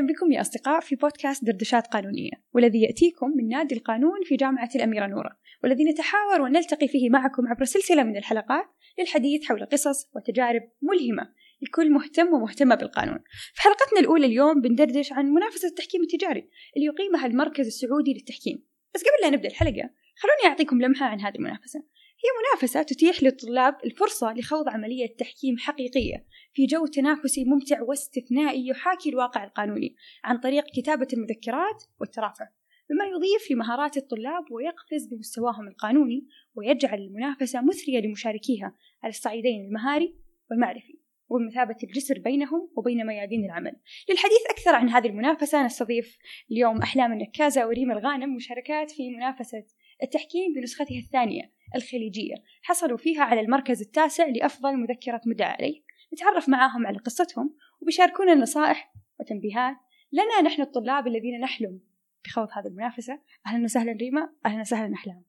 أهلا بكم يا أصدقاء في بودكاست دردشات قانونية والذي يأتيكم من نادي القانون في جامعة الأميرة نورة والذي نتحاور ونلتقي فيه معكم عبر سلسلة من الحلقات للحديث حول قصص وتجارب ملهمة لكل مهتم ومهتمة بالقانون. في حلقتنا الأولى اليوم بندردش عن منافسة التحكيم التجاري اللي يقيمها المركز السعودي للتحكيم. بس قبل لا نبدأ الحلقة خلوني أعطيكم لمحة عن هذه المنافسة. هي منافسة تتيح للطلاب الفرصة لخوض عملية تحكيم حقيقية في جو تنافسي ممتع واستثنائي يحاكي الواقع القانوني عن طريق كتابة المذكرات والترافع مما يضيف لمهارات الطلاب ويقفز بمستواهم القانوني ويجعل المنافسة مثرية لمشاركيها على الصعيدين المهاري والمعرفي وبمثابة الجسر بينهم وبين ميادين العمل. للحديث أكثر عن هذه المنافسة نستضيف اليوم أحلام النكازة وريم الغانم مشاركات في منافسة التحكيم بنسختها الثانية الخليجية. حصلوا فيها على المركز التاسع لأفضل مذكرة مدعى عليه. نتعرف معاهم على قصتهم وبيشاركونا نصائح وتنبيهات لنا نحن الطلاب الذين نحلم بخوض هذه المنافسة. أهلا وسهلا ريما أهلا وسهلا أحلام.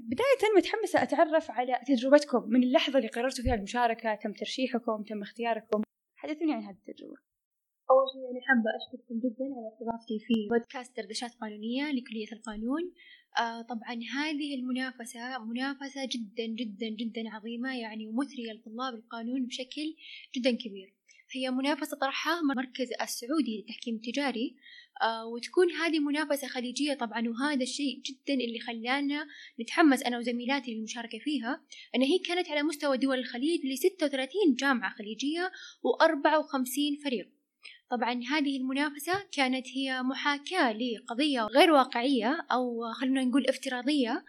بداية متحمسة أتعرف على تجربتكم. من اللحظة اللي قررتوا فيها المشاركة تم ترشيحكم تم اختياركم. حدثوني عن هذه التجربة. أول شيء يعني حابة أشكركم جدا على استضافتي في بودكاست دردشات قانونية لكلية القانون. آه طبعا هذه المنافسة منافسة جدا جدا جدا عظيمة يعني ومثرية لطلاب القانون بشكل جدا كبير. هي منافسة طرحها مركز السعودي للتحكيم التجاري. آه وتكون هذه منافسة خليجية طبعا وهذا الشيء جدا اللي خلانا نتحمس أنا وزميلاتي للمشاركة فيها. أن هي كانت على مستوى دول الخليج ل 36 جامعة خليجية و54 فريق. طبعا هذه المنافسة كانت هي محاكاة لقضية غير واقعية أو خلونا نقول افتراضية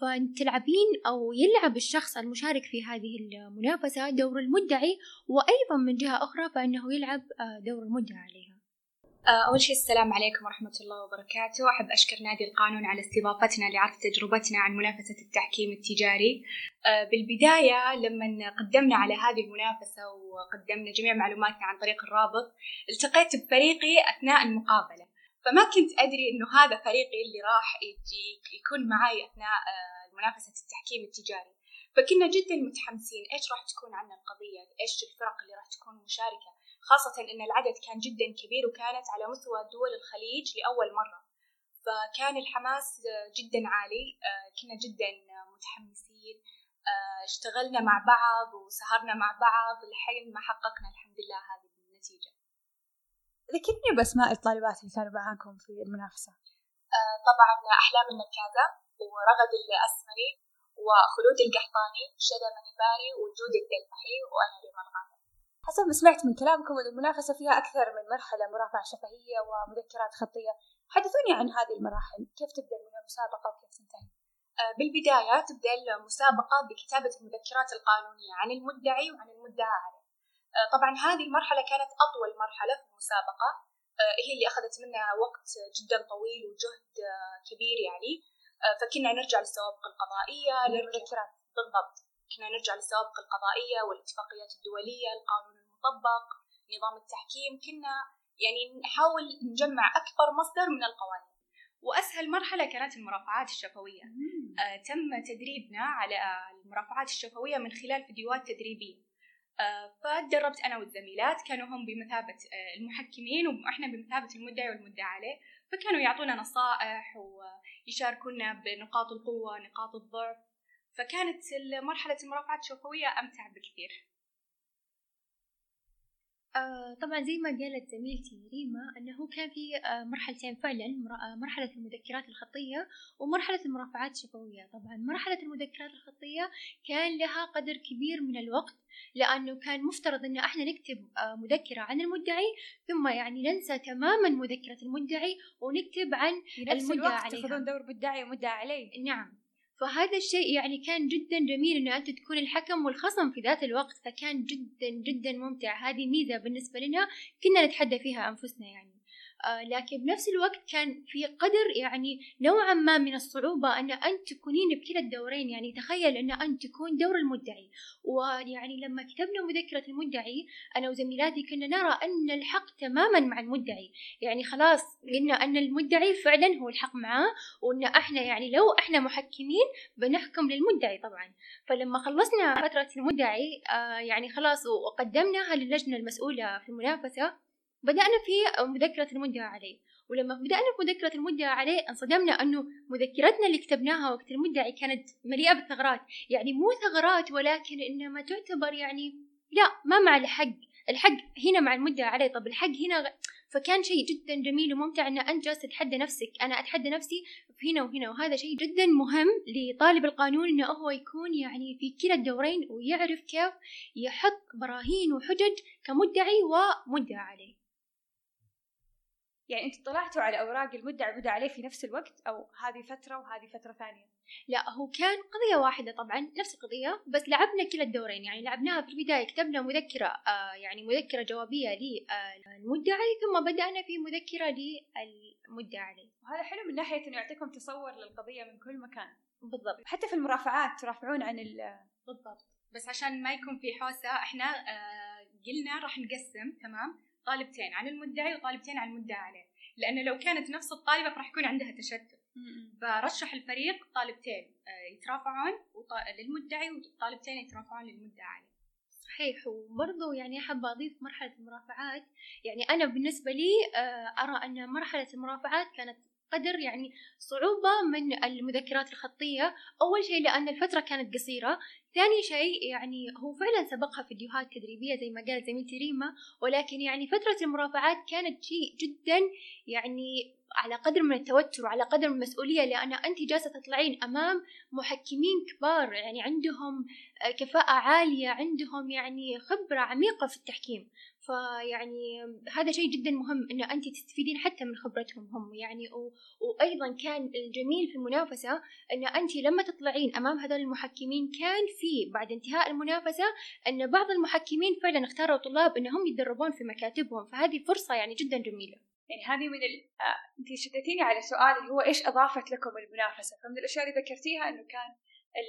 فتلعبين أو يلعب الشخص المشارك في هذه المنافسة دور المدعي وأيضا من جهة أخرى فإنه يلعب دور المدعى عليها. أول شيء السلام عليكم ورحمة الله وبركاته. أحب أشكر نادي القانون على استضافتنا لعرض تجربتنا عن منافسة التحكيم التجاري. بالبداية لما قدمنا على هذه المنافسة وقدمنا جميع معلوماتنا عن طريق الرابط التقيت بفريقي أثناء المقابلة. فما كنت أدري إنه هذا فريقي اللي راح يكون معي أثناء منافسة التحكيم التجاري. فكنا جدا متحمسين. إيش راح تكون عنا القضية؟ إيش الفرق اللي راح تكون مشاركة؟ خاصة إن العدد كان جدا كبير وكانت على مستوى دول الخليج لأول مرة. فكان الحماس جدا عالي. كنا جدا متحمسين. اشتغلنا مع بعض وسهرنا مع بعض. لحين ما حققنا الحمد لله هذه النتيجة. ذكرني بأسماء الطالبات اللي كانوا معاكم في المنافسة. طبعا أحلام النكازة ورغد الأسمري. وخلود القحطاني شذا منيباري وجود الدلفحي وأنا ريما حسب ما سمعت من كلامكم أن المنافسة فيها أكثر من مرحلة مرافعة شفهية ومذكرات خطية. حدثوني عن هذه المراحل. كيف تبدأ من المسابقة وكيف تنتهي؟ بالبداية تبدأ المسابقة بكتابة المذكرات القانونية عن المدعي وعن المدعى عليه. طبعا هذه المرحلة كانت أطول مرحلة في المسابقة. هي اللي أخذت منا وقت جدا طويل وجهد كبير يعني. فكنا نرجع للسوابق القضائية للمذكرات. بالضبط. كنا نرجع للسوابق القضائية والاتفاقيات الدولية القانون المطبق نظام التحكيم. كنا يعني نحاول نجمع أكبر مصدر من القوانين. وأسهل مرحلة كانت المرافعات الشفوية. آه تم تدريبنا على المرافعات الشفوية من خلال فيديوهات تدريبية. آه فتدربت أنا والزميلات كانوا هم بمثابة آه المحكمين وإحنا بمثابة المدعي والمدعى عليه. فكانوا يعطونا نصائح ويشاركونا بنقاط القوة نقاط الضعف. فكانت مرحلة المرافعات الشفوية أمتع بكثير. آه طبعا زي ما قالت زميلتي ريما أنه كان في آه مرحلتين فعلا مرحلة المذكرات الخطية ومرحلة المرافعات الشفوية. طبعا مرحلة المذكرات الخطية كان لها قدر كبير من الوقت لأنه كان مفترض أن إحنا نكتب آه مذكرة عن المدعي ثم يعني ننسى تماما مذكرة المدعي ونكتب عن المدعى عليها. تأخذون دور مدعي ومدعى عليه. نعم. فهذا الشيء يعني كان جدا جميل إنه أنت تكون الحكم والخصم في ذات الوقت فكان جدا جدا ممتع. هذه ميزة بالنسبة لنا كنا نتحدى فيها أنفسنا يعني. لكن بنفس الوقت كان في قدر يعني نوعا ما من الصعوبة أن أنت تكونين بكلا الدورين. يعني تخيل أن أنت تكون دور المدعي. ويعني لما كتبنا مذكرة المدعي أنا وزميلاتي كنا نرى أن الحق تماما مع المدعي. يعني خلاص قلنا أن المدعي فعلا هو الحق معاه وأن إحنا يعني لو إحنا محكمين بنحكم للمدعي طبعا. فلما خلصنا فترة المدعي آه يعني خلاص وقدمناها للجنة المسؤولة في المنافسة بدأنا في مذكرة المدعى عليه. ولما بدأنا في مذكرة المدعى عليه انصدمنا أنه مذكرتنا اللي كتبناها وقت المدعي كانت مليئة بالثغرات يعني مو ثغرات ولكن إنما تعتبر يعني لا ما مع الحق. الحق هنا مع المدعى عليه. طب الحق هنا فكان شيء جدا جميل وممتع إن أنت جالس تتحدى نفسك. أنا أتحدى نفسي هنا وهنا وهذا شيء جدا مهم لطالب القانون إنه هو يكون يعني في كلا الدورين ويعرف كيف يحط براهين وحجج كمدعي ومدعى عليه. يعني انت طلعتوا على أوراق المدعي المدعى عليه في نفس الوقت أو هذه فترة وهذه فترة ثانية؟ لا هو كان قضية واحدة طبعا نفس القضية بس لعبنا كلا الدورين. يعني لعبناها في البداية كتبنا مذكرة آه يعني مذكرة جوابية للمدعي ثم بدأنا في مذكرة للمدعي عليه وهذا حلو من ناحية إنه يعطيكم تصور للقضية من كل مكان. بالضبط. حتى في المرافعات ترافعون عن ال بالضبط. بس عشان ما يكون في حوسة إحنا آه قلنا راح نقسم تمام؟ طالبتين عن المدعي وطالبتين عن المدعى عليه. لأنه لو كانت نفس الطالبة فراح يكون عندها تشتت. فرشح الفريق طالبتين آه، يترافعون للمدعي وطالبتين يترافعون للمدعي عليه. صحيح. وبرضه يعني أحب أضيف مرحلة المرافعات. يعني أنا بالنسبة لي آه، أرى أن مرحلة المرافعات كانت قدر يعني صعوبة من المذكرات الخطية. أول شيء لأن الفترة كانت قصيرة. ثاني شيء يعني هو فعلا سبقها فيديوهات تدريبية زي ما قالت زميلتي ريما ولكن يعني فترة المرافعات كانت شيء جدا يعني على قدر من التوتر وعلى قدر من المسؤولية لأن أنت جالسة تطلعين أمام محكمين كبار يعني عندهم كفاءة عالية عندهم يعني خبرة عميقة في التحكيم. فيعني هذا شيء جدا مهم إن أنت تستفيدين حتى من خبرتهم هم. يعني و... وأيضا كان الجميل في المنافسة إن أنت لما تطلعين أمام هذول المحكمين كان في بعد انتهاء المنافسة أن بعض المحكمين فعلا اختاروا طلاب إنهم يتدربون في مكاتبهم فهذه فرصة يعني جدا جميلة. يعني هذه من ال... آه، أنت شدتيني على سؤال اللي هو إيش أضافت لكم المنافسة؟ فمن الأشياء اللي ذكرتيها إنه كان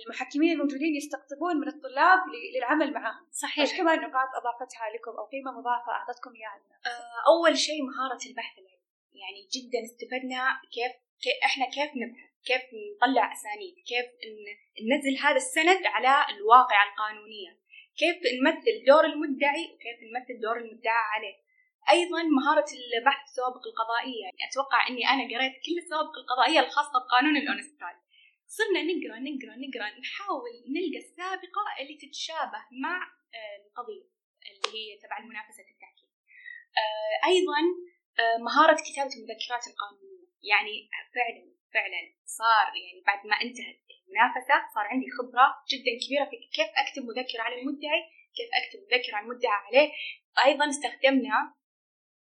المحكمين الموجودين يستقطبون من الطلاب للعمل معهم صحيح. إيش كمان نقاط أضافتها لكم أو قيمة مضافة أعطتكم إياها؟ آه أول شيء مهارة البحث العلمي. يعني جدا استفدنا كيف, كيف إحنا كيف نبحث؟ كيف نطلع أسانيد كيف ننزل هذا السند على الواقع القانونية كيف نمثل دور المدعي وكيف نمثل دور المدعى عليه. أيضا مهارة البحث السوابق القضائية يعني أتوقع إني أنا قريت كل السوابق القضائية الخاصة بقانون الاونسترال صرنا نقرأ نقرأ نقرأ نحاول نلقى السابقة اللي تتشابه مع آه، القضية اللي هي تبع المنافسة التحكيم. آه، أيضا آه، مهارة كتابة المذكرات القانونية يعني فعلا فعلا صار يعني بعد ما انتهت المنافسة صار عندي خبرة جدا كبيرة في كيف أكتب مذكرة على المدعي كيف أكتب مذكرة على المدعى عليه. أيضا استخدمنا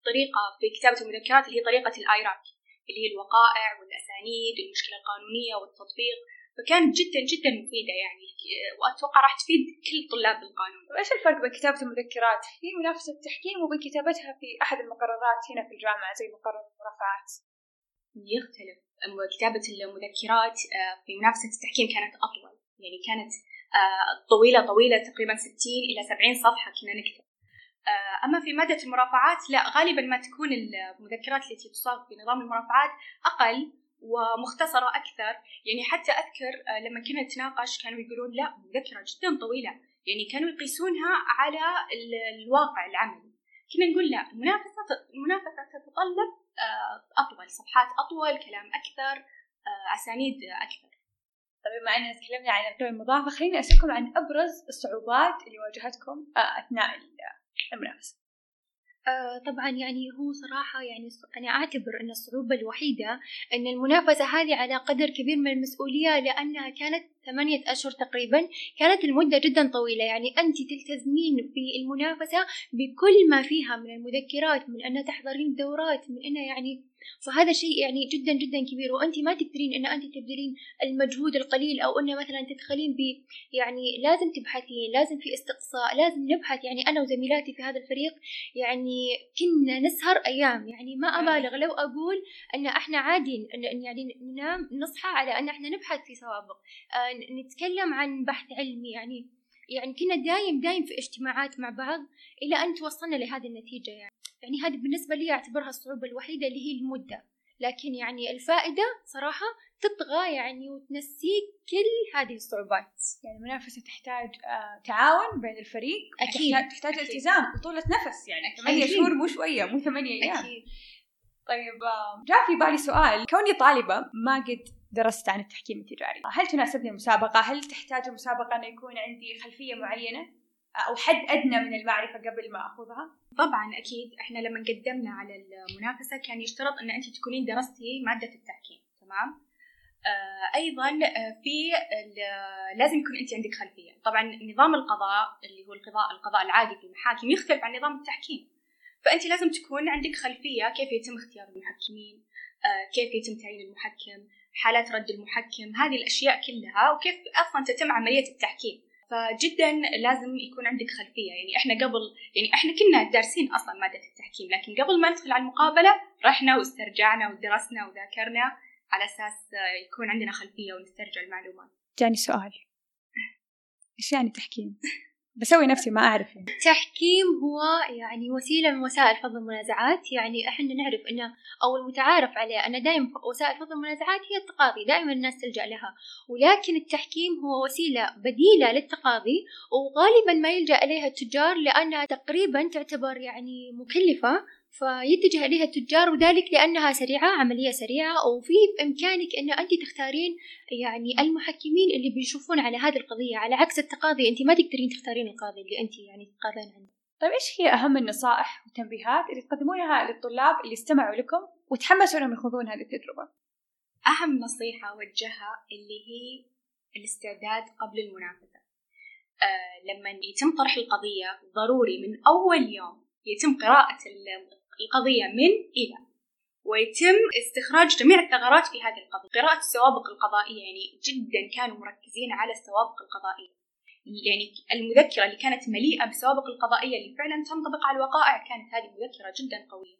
طريقة في كتابة المذكرات اللي هي طريقة الآيراك اللي هي الوقائع والأسانيد والمشكلة القانونية والتطبيق. فكانت جدا جدا مفيدة يعني وأتوقع راح تفيد كل طلاب القانون. وإيش الفرق بين كتابة المذكرات؟ في منافسة التحكيم وبين كتابتها في أحد المقررات هنا في الجامعة زي مقرر المرافعات. يختلف. كتابة المذكرات آه، في منافسة التحكيم كانت أطول. يعني كانت آه، طويلة طويلة تقريبا 60 إلى 70 صفحة كنا نكتب. آه، أما في مادة المرافعات لا غالبا ما تكون المذكرات التي تصاغ في نظام المرافعات أقل ومختصرة أكثر. يعني حتى أذكر لما كنا نتناقش كانوا يقولون لا مذكرة جدا طويلة. يعني كانوا يقيسونها على الواقع العملي. كنا نقول لا المنافسة المنافسة تتطلب آه، أطول صفحات أطول كلام أكثر أسانيد أكثر. طيب بما أننا تكلمنا عن القيمة المضافة خليني أسألكم عن أبرز الصعوبات اللي واجهتكم أثناء المنافسة. آه طبعا يعني هو صراحة يعني أنا أعتبر أن الصعوبة الوحيدة أن المنافسة هذه على قدر كبير من المسؤولية لأنها كانت ثمانية أشهر تقريبا كانت المدة جدا طويلة. يعني أنت تلتزمين في المنافسة بكل ما فيها من المذكرات من أن تحضرين دورات من أن يعني فهذا شيء يعني جدا جدا كبير. وأنت ما تقدرين إن أنت تبذلين المجهود القليل أو إن مثلا تدخلين ب يعني لازم تبحثين لازم في استقصاء لازم نبحث. يعني أنا وزميلاتي في هذا الفريق يعني كنا نسهر أيام. يعني ما أبالغ لو أقول إن إحنا عادي يعني ننام نصحى على إن إحنا نبحث في سوابق. آه نتكلم عن بحث علمي. يعني يعني كنا دايم دايم في اجتماعات مع بعض إلى أن توصلنا لهذه النتيجة يعني. يعني هذه بالنسبة لي أعتبرها الصعوبة الوحيدة اللي هي المدة. لكن يعني الفائدة صراحة تطغى يعني وتنسيك كل هذه الصعوبات. يعني المنافسة تحتاج آه تعاون بين الفريق. أكيد. تحتاج, تحتاج أكيد. التزام وطولة نفس يعني. ثمانية. شهور مو شوية مو ثمانية أيام. أكيد. طيب آه، جاء في بالي سؤال. كوني طالبة ما قد درست عن التحكيم التجاري. هل تناسبني المسابقة؟ هل تحتاج المسابقة أن يكون عندي خلفية معينة؟ أو حد أدنى من المعرفة قبل ما أخذها؟ طبعا أكيد. إحنا لما قدمنا على المنافسة كان يشترط أن أنت تكونين درستي مادة التحكيم. تمام؟ آه أيضا آه، في لازم يكون أنت عندك خلفية. طبعا نظام القضاء اللي هو القضاء القضاء العادي في المحاكم يختلف عن نظام التحكيم. فأنت لازم تكون عندك خلفية كيف يتم اختيار المحكمين آه كيف يتم تعيين المحكم حالات رد المحكم هذه الأشياء كلها وكيف أصلا تتم عملية التحكيم. فجدا لازم يكون عندك خلفية. يعني إحنا قبل يعني إحنا كنا دارسين أصلا مادة التحكيم لكن قبل ما ندخل على المقابلة رحنا واسترجعنا ودرسنا وذاكرنا على أساس آه، يكون عندنا خلفية ونسترجع المعلومات. جاني سؤال. إيش يعني تحكيم؟ بسوي نفسي ما أعرف يعني. التحكيم هو يعني وسيلة من وسائل فض المنازعات. يعني إحنا نعرف إنه أو المتعارف عليه ان دائما وسائل فض المنازعات هي التقاضي دائما الناس تلجأ لها. ولكن التحكيم هو وسيلة بديلة للتقاضي وغالبا ما يلجأ إليها التجار لأنها تقريبا تعتبر يعني مكلفة. فيتجه إليها التجار وذلك لأنها سريعة عملية سريعة وفي بامكانك أن أنت تختارين يعني المحكمين اللي بيشوفون على هذه القضية على عكس التقاضي. أنت ما تقدرين تختارين القاضي اللي أنت يعني تقاضين عنه. طيب إيش هي أهم النصائح والتنبيهات اللي تقدمونها للطلاب اللي استمعوا لكم وتحمسوا إنهم يخوضون هذه التجربة؟ أهم نصيحة اوجهها اللي هي الاستعداد قبل المنافسة. آه لما يتم طرح القضية ضروري من أول يوم يتم قراءة ال- القضية من إلى. ويتم استخراج جميع الثغرات في هذه القضية. قراءة السوابق القضائية يعني جدا كانوا مركزين على السوابق القضائية. يعني المذكرة اللي كانت مليئة بالسوابق القضائية اللي فعلا تنطبق على الوقائع كانت هذه مذكرة جدا قوية.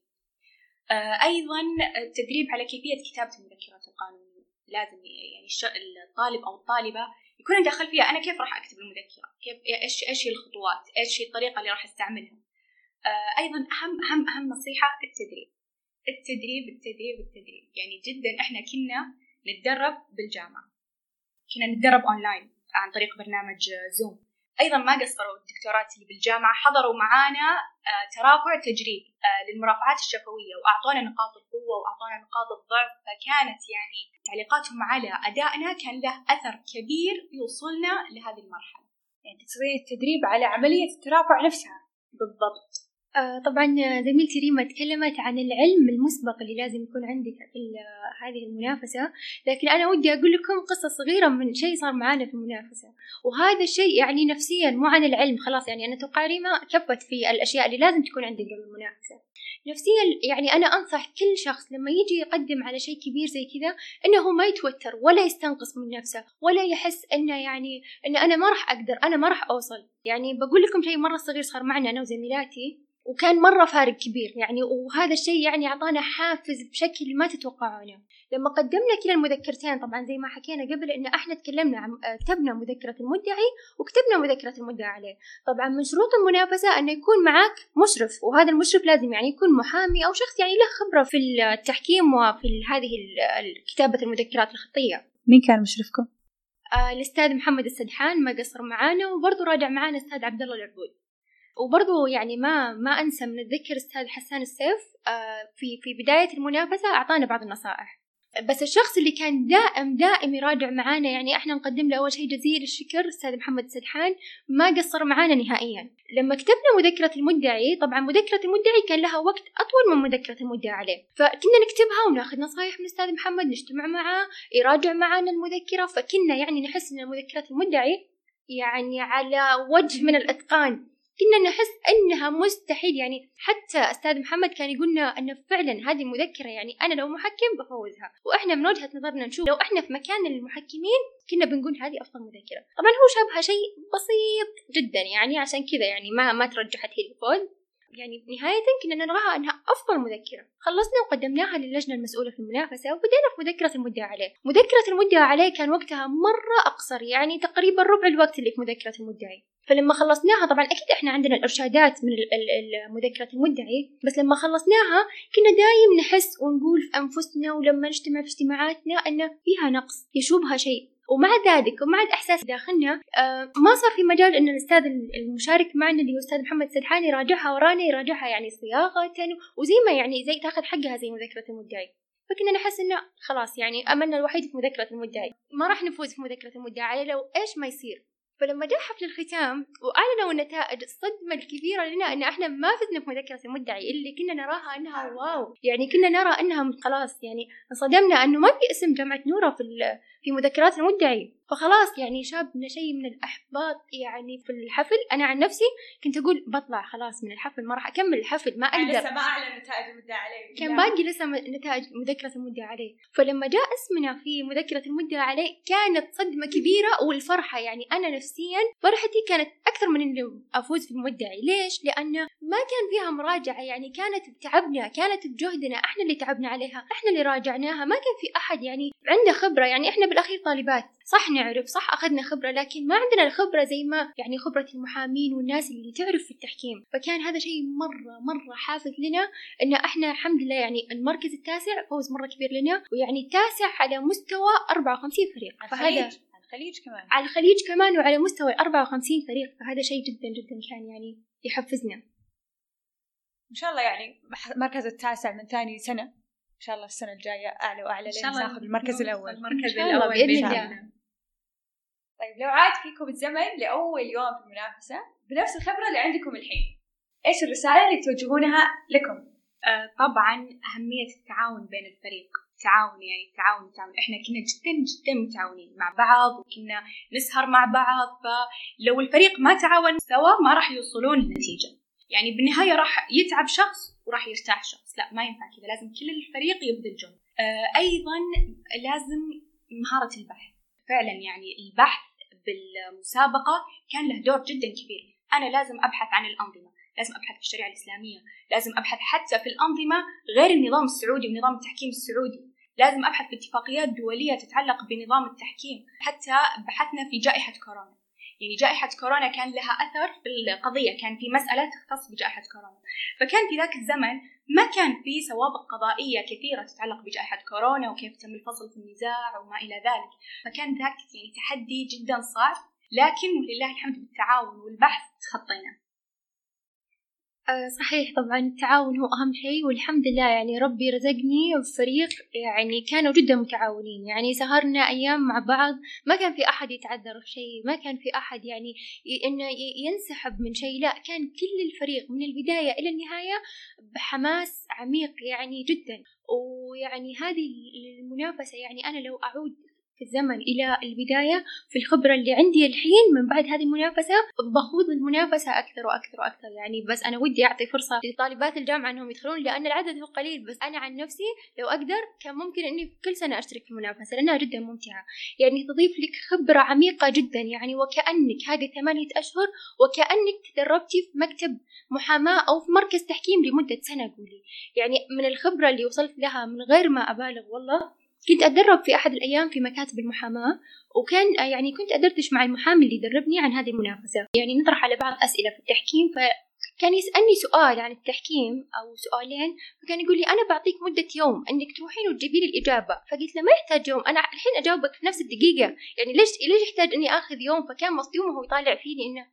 آه، أيضا التدريب على كيفية كتابة المذكرات القانونية. لازم يعني الطالب أو الطالبة يكون عنده خلفية أنا كيف راح أكتب المذكرة؟ كيف إيش إيش هي الخطوات؟ إيش هي الطريقة اللي راح أستعملها؟ آه، أيضا أهم أهم أهم نصيحة التدريب. التدريب التدريب التدريب. يعني جدا إحنا كنا نتدرب بالجامعة. كنا نتدرب أونلاين عن طريق برنامج زوم أيضا ما قصروا الدكتورات اللي بالجامعة حضروا معانا آه، ترافع تجريبي آه، للمرافعات الشفوية وأعطونا نقاط القوة وأعطونا نقاط الضعف. فكانت يعني تعليقاتهم على أدائنا كان له أثر كبير يوصلنا لهذه المرحلة. يعني تقصدين التدريب على عملية الترافع نفسها. بالضبط. آه طبعا زميلتي ريما تكلمت عن العلم المسبق اللي لازم يكون عندك في هذه المنافسة. لكن أنا ودي أقول لكم قصة صغيرة من شيء صار معانا في المنافسة. وهذا الشيء يعني نفسيا مو عن العلم خلاص. يعني أنا أتوقع ريما كفت في الأشياء اللي لازم تكون عندك قبل المنافسة. نفسيا يعني أنا أنصح كل شخص لما يجي يقدم على شيء كبير زي كذا إنه ما يتوتر ولا يستنقص من نفسه ولا يحس إنه يعني إن أنا ما راح أقدر أنا ما راح أوصل. يعني بقول لكم شيء مرة صغير صار معنا أنا وزميلاتي. وكان مرة فارق كبير. يعني وهذا الشيء يعني أعطانا حافز بشكل ما تتوقعونه. لما قدمنا كلا المذكرتين طبعا زي ما حكينا قبل إن إحنا تكلمنا عن كتبنا مذكرة المدعي وكتبنا مذكرة المدعي عليه. طبعا من شروط المنافسة أنه يكون معك مشرف وهذا المشرف لازم يعني يكون محامي أو شخص يعني له خبرة في التحكيم وفي هذه كتابة المذكرات الخطية. مين كان مشرفكم؟ آه، الأستاذ محمد السدحان ما قصر معانا وبرضه راجع معانا الأستاذ عبد الله العبود. وبرضه يعني ما ما أنسى من الذكر الأستاذ حسان السيف آه، في في بداية المنافسة أعطانا بعض النصائح. بس الشخص اللي كان دائم دائم يراجع معانا يعني إحنا نقدم له أول شيء جزيل الشكر الاستاذ محمد السدحان ما قصر معانا نهائيا. لما كتبنا مذكرة المدعي طبعا مذكرة المدعي كان لها وقت أطول من مذكرة المدعي عليه. فكنا نكتبها وناخذ نصايح من الاستاذ محمد نجتمع معاه يراجع معانا المذكرة فكنا يعني نحس إن مذكرة المدعي يعني على وجه من الإتقان. كنا نحس إنها مستحيل. يعني حتى أستاذ محمد كان يقولنا أن فعلا هذه المذكرة يعني أنا لو محكم بفوزها. وإحنا من وجهة نظرنا نشوف لو إحنا في مكان المحكمين كنا بنقول هذه أفضل مذكرة. طبعا هو شابها شيء بسيط جدا يعني عشان كذا يعني ما ما ترجحت هي الفوز. يعني نهاية كنا نراها أنها أفضل مذكرة. خلصنا وقدمناها للجنة المسؤولة في المنافسة وبدينا في مذكرة المدعى عليه. مذكرة المدعى عليه كان وقتها مرة أقصر يعني تقريبا ربع الوقت اللي في مذكرة المدعي. فلما خلصناها طبعا أكيد إحنا عندنا الإرشادات من مذكرة المدعي بس لما خلصناها كنا دايم نحس ونقول في أنفسنا ولما نجتمع في اجتماعاتنا إن فيها نقص يشوبها شيء. ومع ذلك ومع الإحساس داخلنا آه ما صار في مجال إن الأستاذ المشارك معنا اللي هو الأستاذ محمد سدحان يراجعها ورانا يراجعها يعني صياغة وزي ما يعني زي تاخذ حقها زي مذكرة المدعي. فكنا نحس إنه خلاص يعني أملنا الوحيد في مذكرة المدعي. ما راح نفوز في مذكرة المدعي لو إيش ما يصير. فلما جاء حفل الختام وأعلنوا النتائج الصدمة الكبيرة لنا أن إحنا ما فزنا في مذكرة المدعي اللي كنا نراها أنها واو. يعني كنا نرى أنها خلاص يعني انصدمنا أنه ما في اسم جامعة نورة في في مذكرات المدعي. فخلاص يعني شابنا شيء من الإحباط يعني في الحفل أنا عن نفسي كنت أقول بطلع خلاص من الحفل ما راح أكمل الحفل ما أقدر. لسه ما أعلن نتائج المدعى عليه كان باقي لسه نتائج مذكرة المدعى عليه فلما جاء اسمنا في مذكرة المدعى عليه كانت صدمة كبيرة والفرحة. يعني أنا نفسيا فرحتي كانت أكثر من إني أفوز في المدعي. ليش؟ لأن ما كان فيها مراجعة. يعني كانت بتعبنا كانت بجهدنا. إحنا اللي تعبنا عليها إحنا اللي راجعناها. ما كان في أحد يعني عنده خبرة. يعني إحنا بالأخير طالبات. صح نعرف صح أخذنا خبرة لكن ما عندنا الخبرة زي ما يعني خبرة المحامين والناس اللي تعرف في التحكيم. فكان هذا شيء مرة مرة حافز لنا إن إحنا الحمد لله يعني المركز التاسع فوز مرة كبير لنا ويعني التاسع على مستوى 54 فريق. فهذا الخليج؟ كمان. على الخليج كمان وعلى مستوى 54 فريق. فهذا شيء جدا جدا كان يعني يحفزنا. إن شاء الله يعني مركز التاسع من ثاني إن شاء الله السنة الجاية أعلى وأعلى لين ناخذ المركز الأول. المركز الأول بإذن الله. طيب لو عاد فيكم الزمن لأول يوم في المنافسة بنفس الخبرة اللي عندكم الحين إيش الرسالة اللي توجهونها لكم؟ آه طبعا أهمية التعاون بين الفريق. التعاون يعني التعاون التعاون إحنا كنا جدا جدا متعاونين مع بعض وكنا نسهر مع بعض فلو الفريق ما تعاون سوا ما راح يوصلون لنتيجة يعني بالنهاية راح يتعب شخص وراح يرتاح شخص. لا ما ينفع كذا. لازم كل الفريق يبذل جهد. آه أيضا لازم مهارة البحث. فعلا يعني البحث بالمسابقة كان له دور جدا كبير. أنا لازم أبحث عن الأنظمة. لازم أبحث في الشريعة الإسلامية. لازم أبحث حتى في الأنظمة غير النظام السعودي ونظام التحكيم السعودي. لازم أبحث في اتفاقيات دولية تتعلق بنظام التحكيم. حتى بحثنا في جائحة كورونا. يعني جائحة كورونا كان لها أثر في القضية كان في مسألة تختص بجائحة كورونا. فكان في ذاك الزمن ما كان في سوابق قضائية كثيرة تتعلق بجائحة كورونا وكيف تم الفصل في النزاع وما إلى ذلك. فكان ذاك يعني تحدي جدا صعب لكن ولله الحمد بالتعاون والبحث تخطينا. آه، صحيح طبعا التعاون هو أهم شيء والحمد لله يعني ربي رزقني بفريق يعني كانوا جدا متعاونين. يعني سهرنا أيام مع بعض ما كان في أحد يتعذر في شيء ما كان في أحد يعني إنه ينسحب من شيء لا كان كل الفريق من البداية إلى النهاية بحماس عميق يعني جدا. ويعني هذه المنافسة يعني أنا لو أعود في الزمن إلى البداية في الخبرة اللي عندي الحين من بعد هذه المنافسة بخوض المنافسة أكثر وأكثر وأكثر. يعني بس أنا ودي أعطي فرصة لطالبات الجامعة أنهم يدخلون لأن العدد هو قليل. بس أنا عن نفسي لو أقدر كان ممكن أني كل سنة أشترك في المنافسة لأنها جدا ممتعة. يعني تضيف لك خبرة عميقة جدا. يعني وكأنك هذه ثمانية أشهر وكأنك تدربتي في مكتب محاماة أو في مركز تحكيم لمدة سنة قولي. يعني من الخبرة اللي وصلت لها من غير ما أبالغ والله كنت أتدرب في أحد الأيام في مكاتب المحاماة وكان يعني كنت أدردش مع المحامي اللي يدربني عن هذه المنافسة. يعني نطرح على بعض أسئلة في التحكيم فكان يسألني سؤال عن التحكيم أو سؤالين فكان يقول لي أنا بعطيك مدة يوم أنك تروحين وتجيبي لي الإجابة. فقلت له ما يحتاج يوم أنا الحين أجاوبك في نفس الدقيقة. يعني ليش ليش يحتاج إني آخذ يوم؟ فكان مصدوم وهو يطالع فيني إنه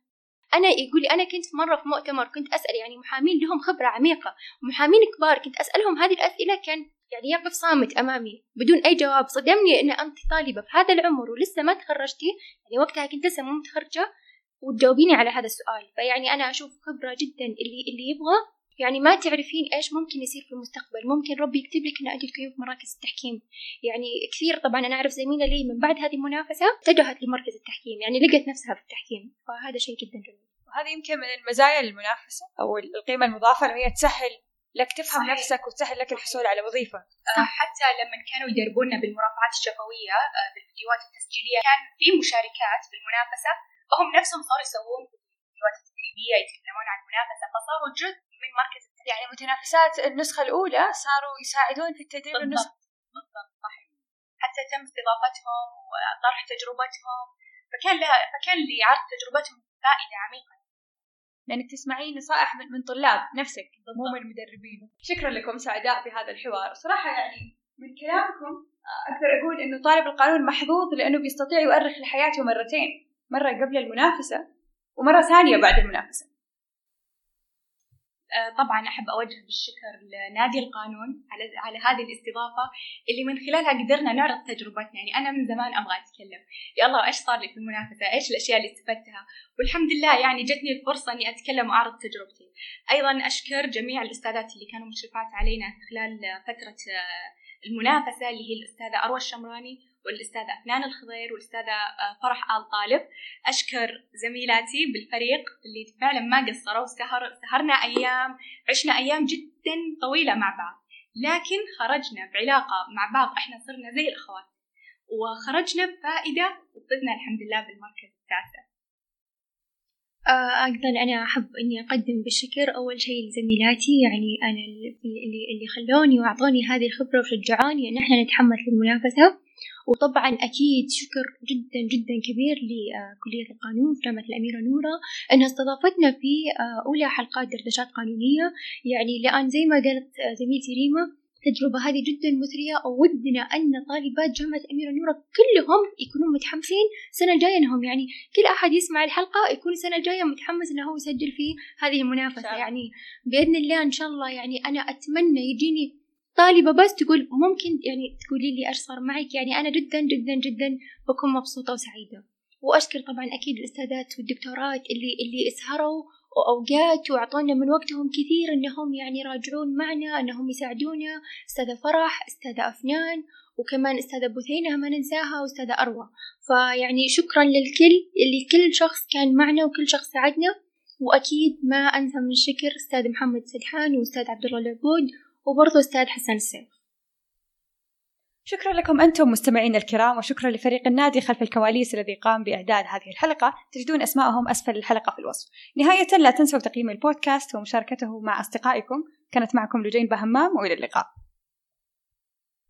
أنا يقول لي أنا كنت مرة في مؤتمر كنت أسأل يعني محامين لهم خبرة عميقة محامين كبار كنت أسألهم هذه الأسئلة كان يعني يقف صامت أمامي بدون أي جواب صدمني إن أنت طالبة في هذا العمر ولسه ما تخرجتي. يعني وقتها كنت لسه مو متخرجة وتجاوبيني على هذا السؤال. فيعني أنا أشوف خبرة جدا اللي اللي يبغى. يعني ما تعرفين إيش ممكن يصير في المستقبل. ممكن ربي يكتب لك ان انت تكوني في مراكز التحكيم. يعني كثير طبعا أنا أعرف زميلة لي من بعد هذه المنافسة اتجهت لمركز التحكيم. يعني لقت نفسها في التحكيم. فهذا شيء جدا جميل. وهذه يمكن من المزايا للمنافسة أو القيمة المضافة اللي هي تسهل لك تفهم صحيح. نفسك وتسهل لك الحصول على وظيفة. آه حتى لما كانوا يدربونا بالمرافعات الشفوية آه بالفيديوهات التسجيلية كان في مشاركات بالمنافسة وهم نفسهم صاروا يسوون فيديوهات التدريبيه يتكلمون عن المنافسة فصاروا جزء من مركز التدريب يعني متنافسات النسخة الأولى صاروا يساعدون في التدريب النسخة. بالضبط صحيح. حتى تم استضافتهم وطرح تجربتهم فكان لها فكان لعرض تجربتهم فائدة عميقة. لأنك تسمعين نصائح من طلاب نفسك. مو من المدربين شكرا لكم سعداء بهذا الحوار. صراحة يعني من كلامكم أقدر أقول إنه طالب القانون محظوظ لأنه بيستطيع يؤرخ لحياته مرتين. مرة قبل المنافسة ومرة ثانية بعد المنافسة. طبعا أحب أوجه بالشكر لنادي القانون على على هذه الاستضافة اللي من خلالها قدرنا نعرض تجربتنا. يعني أنا من زمان أبغى أتكلم. يا الله إيش صار لي في المنافسة؟ إيش الأشياء اللي استفدتها؟ والحمد لله يعني جتني الفرصة إني أتكلم وأعرض تجربتي. أيضا أشكر جميع الأستاذات اللي كانوا مشرفات علينا خلال فترة آه، المنافسة اللي هي الأستاذة أروى الشمراني والأستاذة أفنان الخضير والأستاذة آه، فرح آل طالب. أشكر زميلاتي بالفريق اللي فعلا ما قصروا سهر سهرنا أيام عشنا أيام جدا طويلة مع بعض. لكن خرجنا بعلاقة مع بعض إحنا صرنا زي الأخوات. وخرجنا بفائدة وفزنا الحمد لله بالمركز التاسع. آه، أيضا أنا أحب إني أقدم بالشكر أول شيء لزميلاتي. يعني أنا اللي اللي خلوني وأعطوني هذه الخبرة وشجعوني إن إحنا نتحمس للمنافسة. وطبعا أكيد شكر جدا جدا كبير لكلية القانون في جامعة الأميرة نورة أنها استضافتنا في آه، أولى حلقات دردشات قانونية يعني لأن زي ما قالت آه، زميلتي ريما التجربة هذه جدا مثرية. وودنا أن طالبات جامعة أميرة نورة كلهم يكونون متحمسين السنة الجاية أنهم يعني كل أحد يسمع الحلقة يكون السنة الجاية متحمس أنه هو يسجل في هذه المنافسة. يعني بإذن الله إن شاء الله يعني أنا أتمنى يجيني طالبة بس تقول ممكن يعني تقولي لي إيش صار معك؟ يعني أنا جدا جدا جدا بكون مبسوطة وسعيدة. وأشكر طبعا أكيد الأستاذات والدكتورات اللي اللي إسهروا وأوقات وأعطونا من وقتهم كثير إنهم يعني يراجعون معنا إنهم يساعدونا. أستاذة فرح أستاذة أفنان وكمان أستاذة بثينة ما ننساها وأستاذة أروى. فيعني شكرا للكل اللي كل شخص كان معنا وكل شخص ساعدنا. وأكيد ما أنسى من الشكر أستاذ محمد سدحان وأستاذ عبد الله العبود وبرضه أستاذ حسن السيف. شكرا لكم أنتم مستمعين الكرام وشكرا لفريق النادي خلف الكواليس الذي قام بإعداد هذه الحلقة. تجدون أسماءهم أسفل الحلقة في الوصف. نهاية لا تنسوا تقييم البودكاست ومشاركته مع أصدقائكم. كانت معكم لجين بهمام وإلى اللقاء.